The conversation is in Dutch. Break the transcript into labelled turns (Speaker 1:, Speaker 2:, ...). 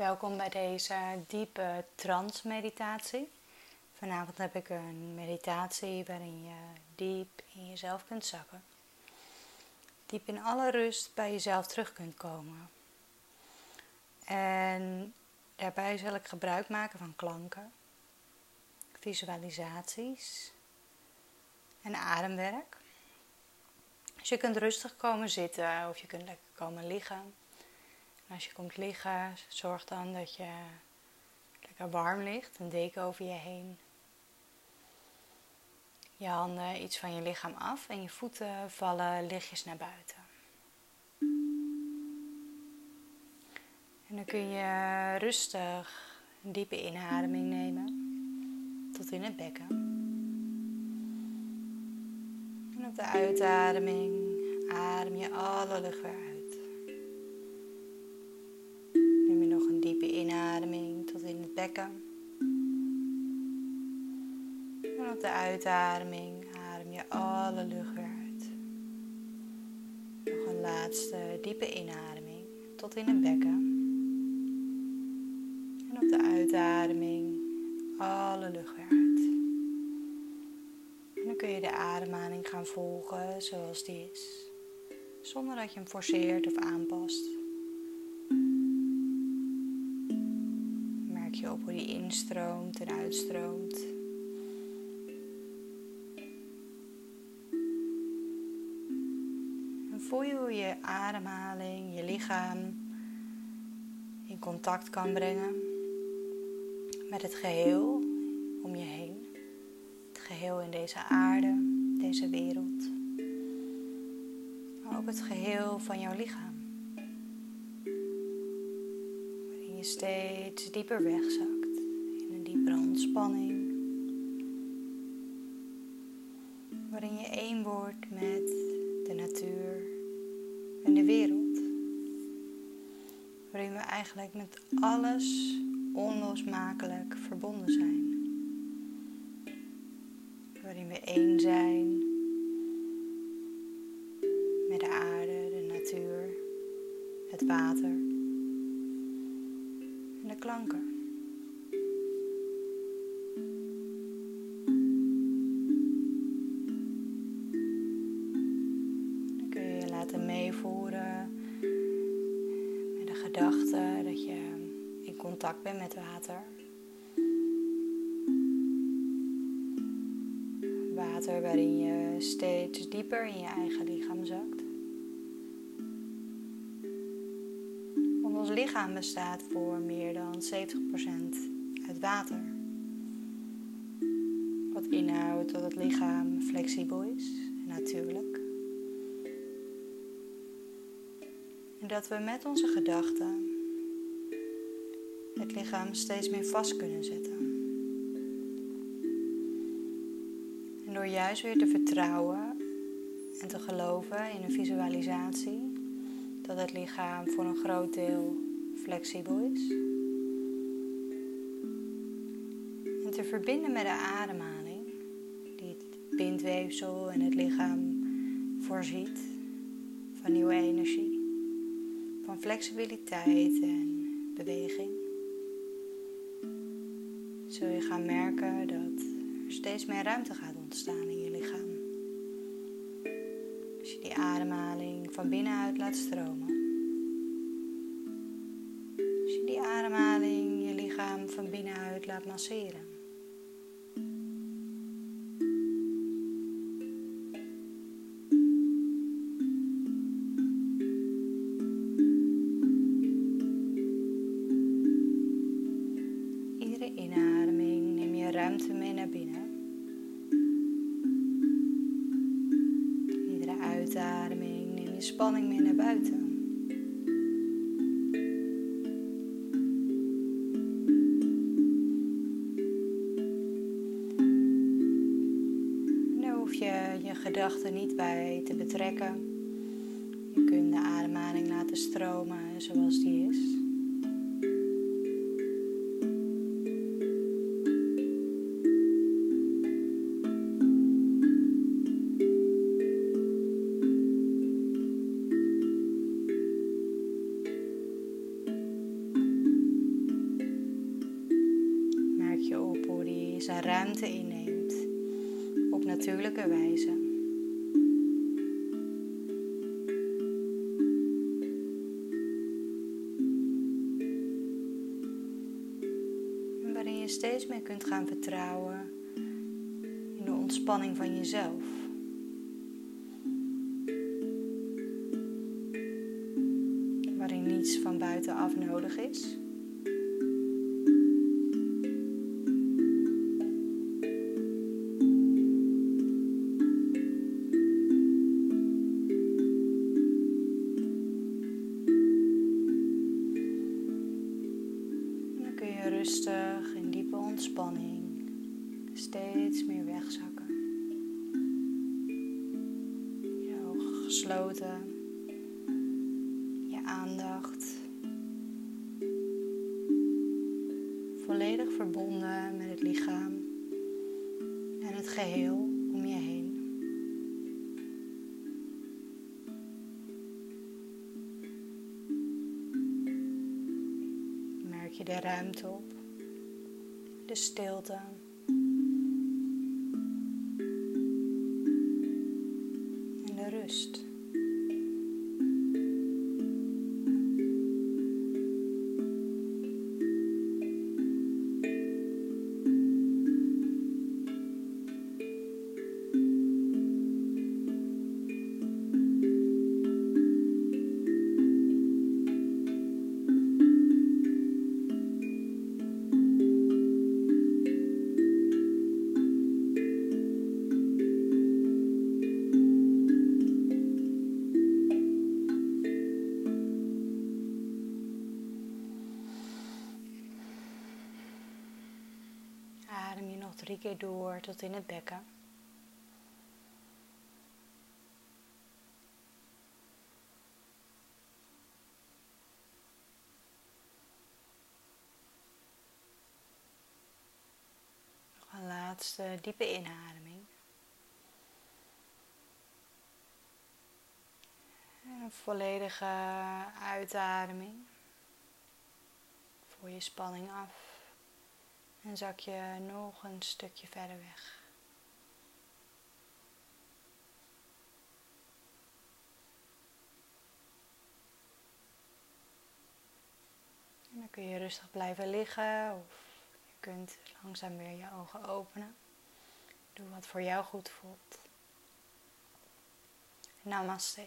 Speaker 1: Welkom bij deze diepe trance-meditatie. Vanavond heb ik een meditatie waarin je diep in jezelf kunt zakken. Diep in alle rust bij jezelf terug kunt komen. En daarbij zal ik gebruik maken van klanken, visualisaties en ademwerk. Dus je kunt rustig komen zitten of je kunt lekker komen liggen als je komt liggen, zorg dan dat je lekker warm ligt, een deken over je heen. Je handen iets van je lichaam af en je voeten vallen lichtjes naar buiten. En dan kun je rustig een diepe inademing nemen tot in het bekken. En op de uitademing adem je alle lucht weer uit. En op de uitademing adem je alle lucht weer uit. Nog een laatste diepe inademing tot in het bekken. En op de uitademing alle lucht weer uit. En dan kun je de ademhaling gaan volgen zoals die is. Zonder dat je hem forceert of aanpast. Je op hoe die instroomt en uitstroomt. En voel je hoe je ademhaling, je lichaam in contact kan brengen met het geheel om je heen. Het geheel in deze aarde, deze wereld. Maar ook het geheel van jouw lichaam. Steeds dieper wegzakt in een diepere ontspanning. Waarin je één wordt met de natuur en de wereld. Waarin we eigenlijk met alles onlosmakelijk verbonden zijn. Waarin we één zijn met de aarde, de natuur, het water klanken. Dan kun je je laten meevoeren met de gedachte dat je in contact bent met water. Water waarin je steeds dieper in je eigen lichaam zakt. Lichaam bestaat voor meer dan 70% uit water. Wat inhoudt dat het lichaam flexibel is natuurlijk. En dat we met onze gedachten het lichaam steeds meer vast kunnen zetten. En door juist weer te vertrouwen en te geloven in een visualisatie dat het lichaam voor een groot deel flexibel is. En te verbinden met de ademhaling, die het bindweefsel en het lichaam voorziet van nieuwe energie, van flexibiliteit en beweging. Zul je gaan merken dat er steeds meer ruimte gaat ontstaan in je lichaam. Die ademhaling van binnenuit laat stromen. Als je die ademhaling je lichaam van binnenuit laat masseren. Iedere inademing neem je ruimte mee naar binnen. Spanning mee naar buiten. daar hoef je je gedachten niet bij te betrekken. Je kunt de ademhaling laten stromen zoals die is. Ruimte inneemt op natuurlijke wijze. waarin je steeds meer kunt gaan vertrouwen in de ontspanning van jezelf. Waarin niets van buitenaf nodig is. Steeds meer wegzakken. Je ogen gesloten, je aandacht volledig verbonden met het lichaam en het geheel om je heen. Merk je de ruimte op de stilte. En drie keer door tot in het bekken. Nog een laatste diepe inademing. En een volledige uitademing. Voer je spanning af. En zak je nog een stukje verder weg. En dan kun je rustig blijven liggen of je kunt langzaam weer je ogen openen. Doe wat voor jou goed voelt. Namaste.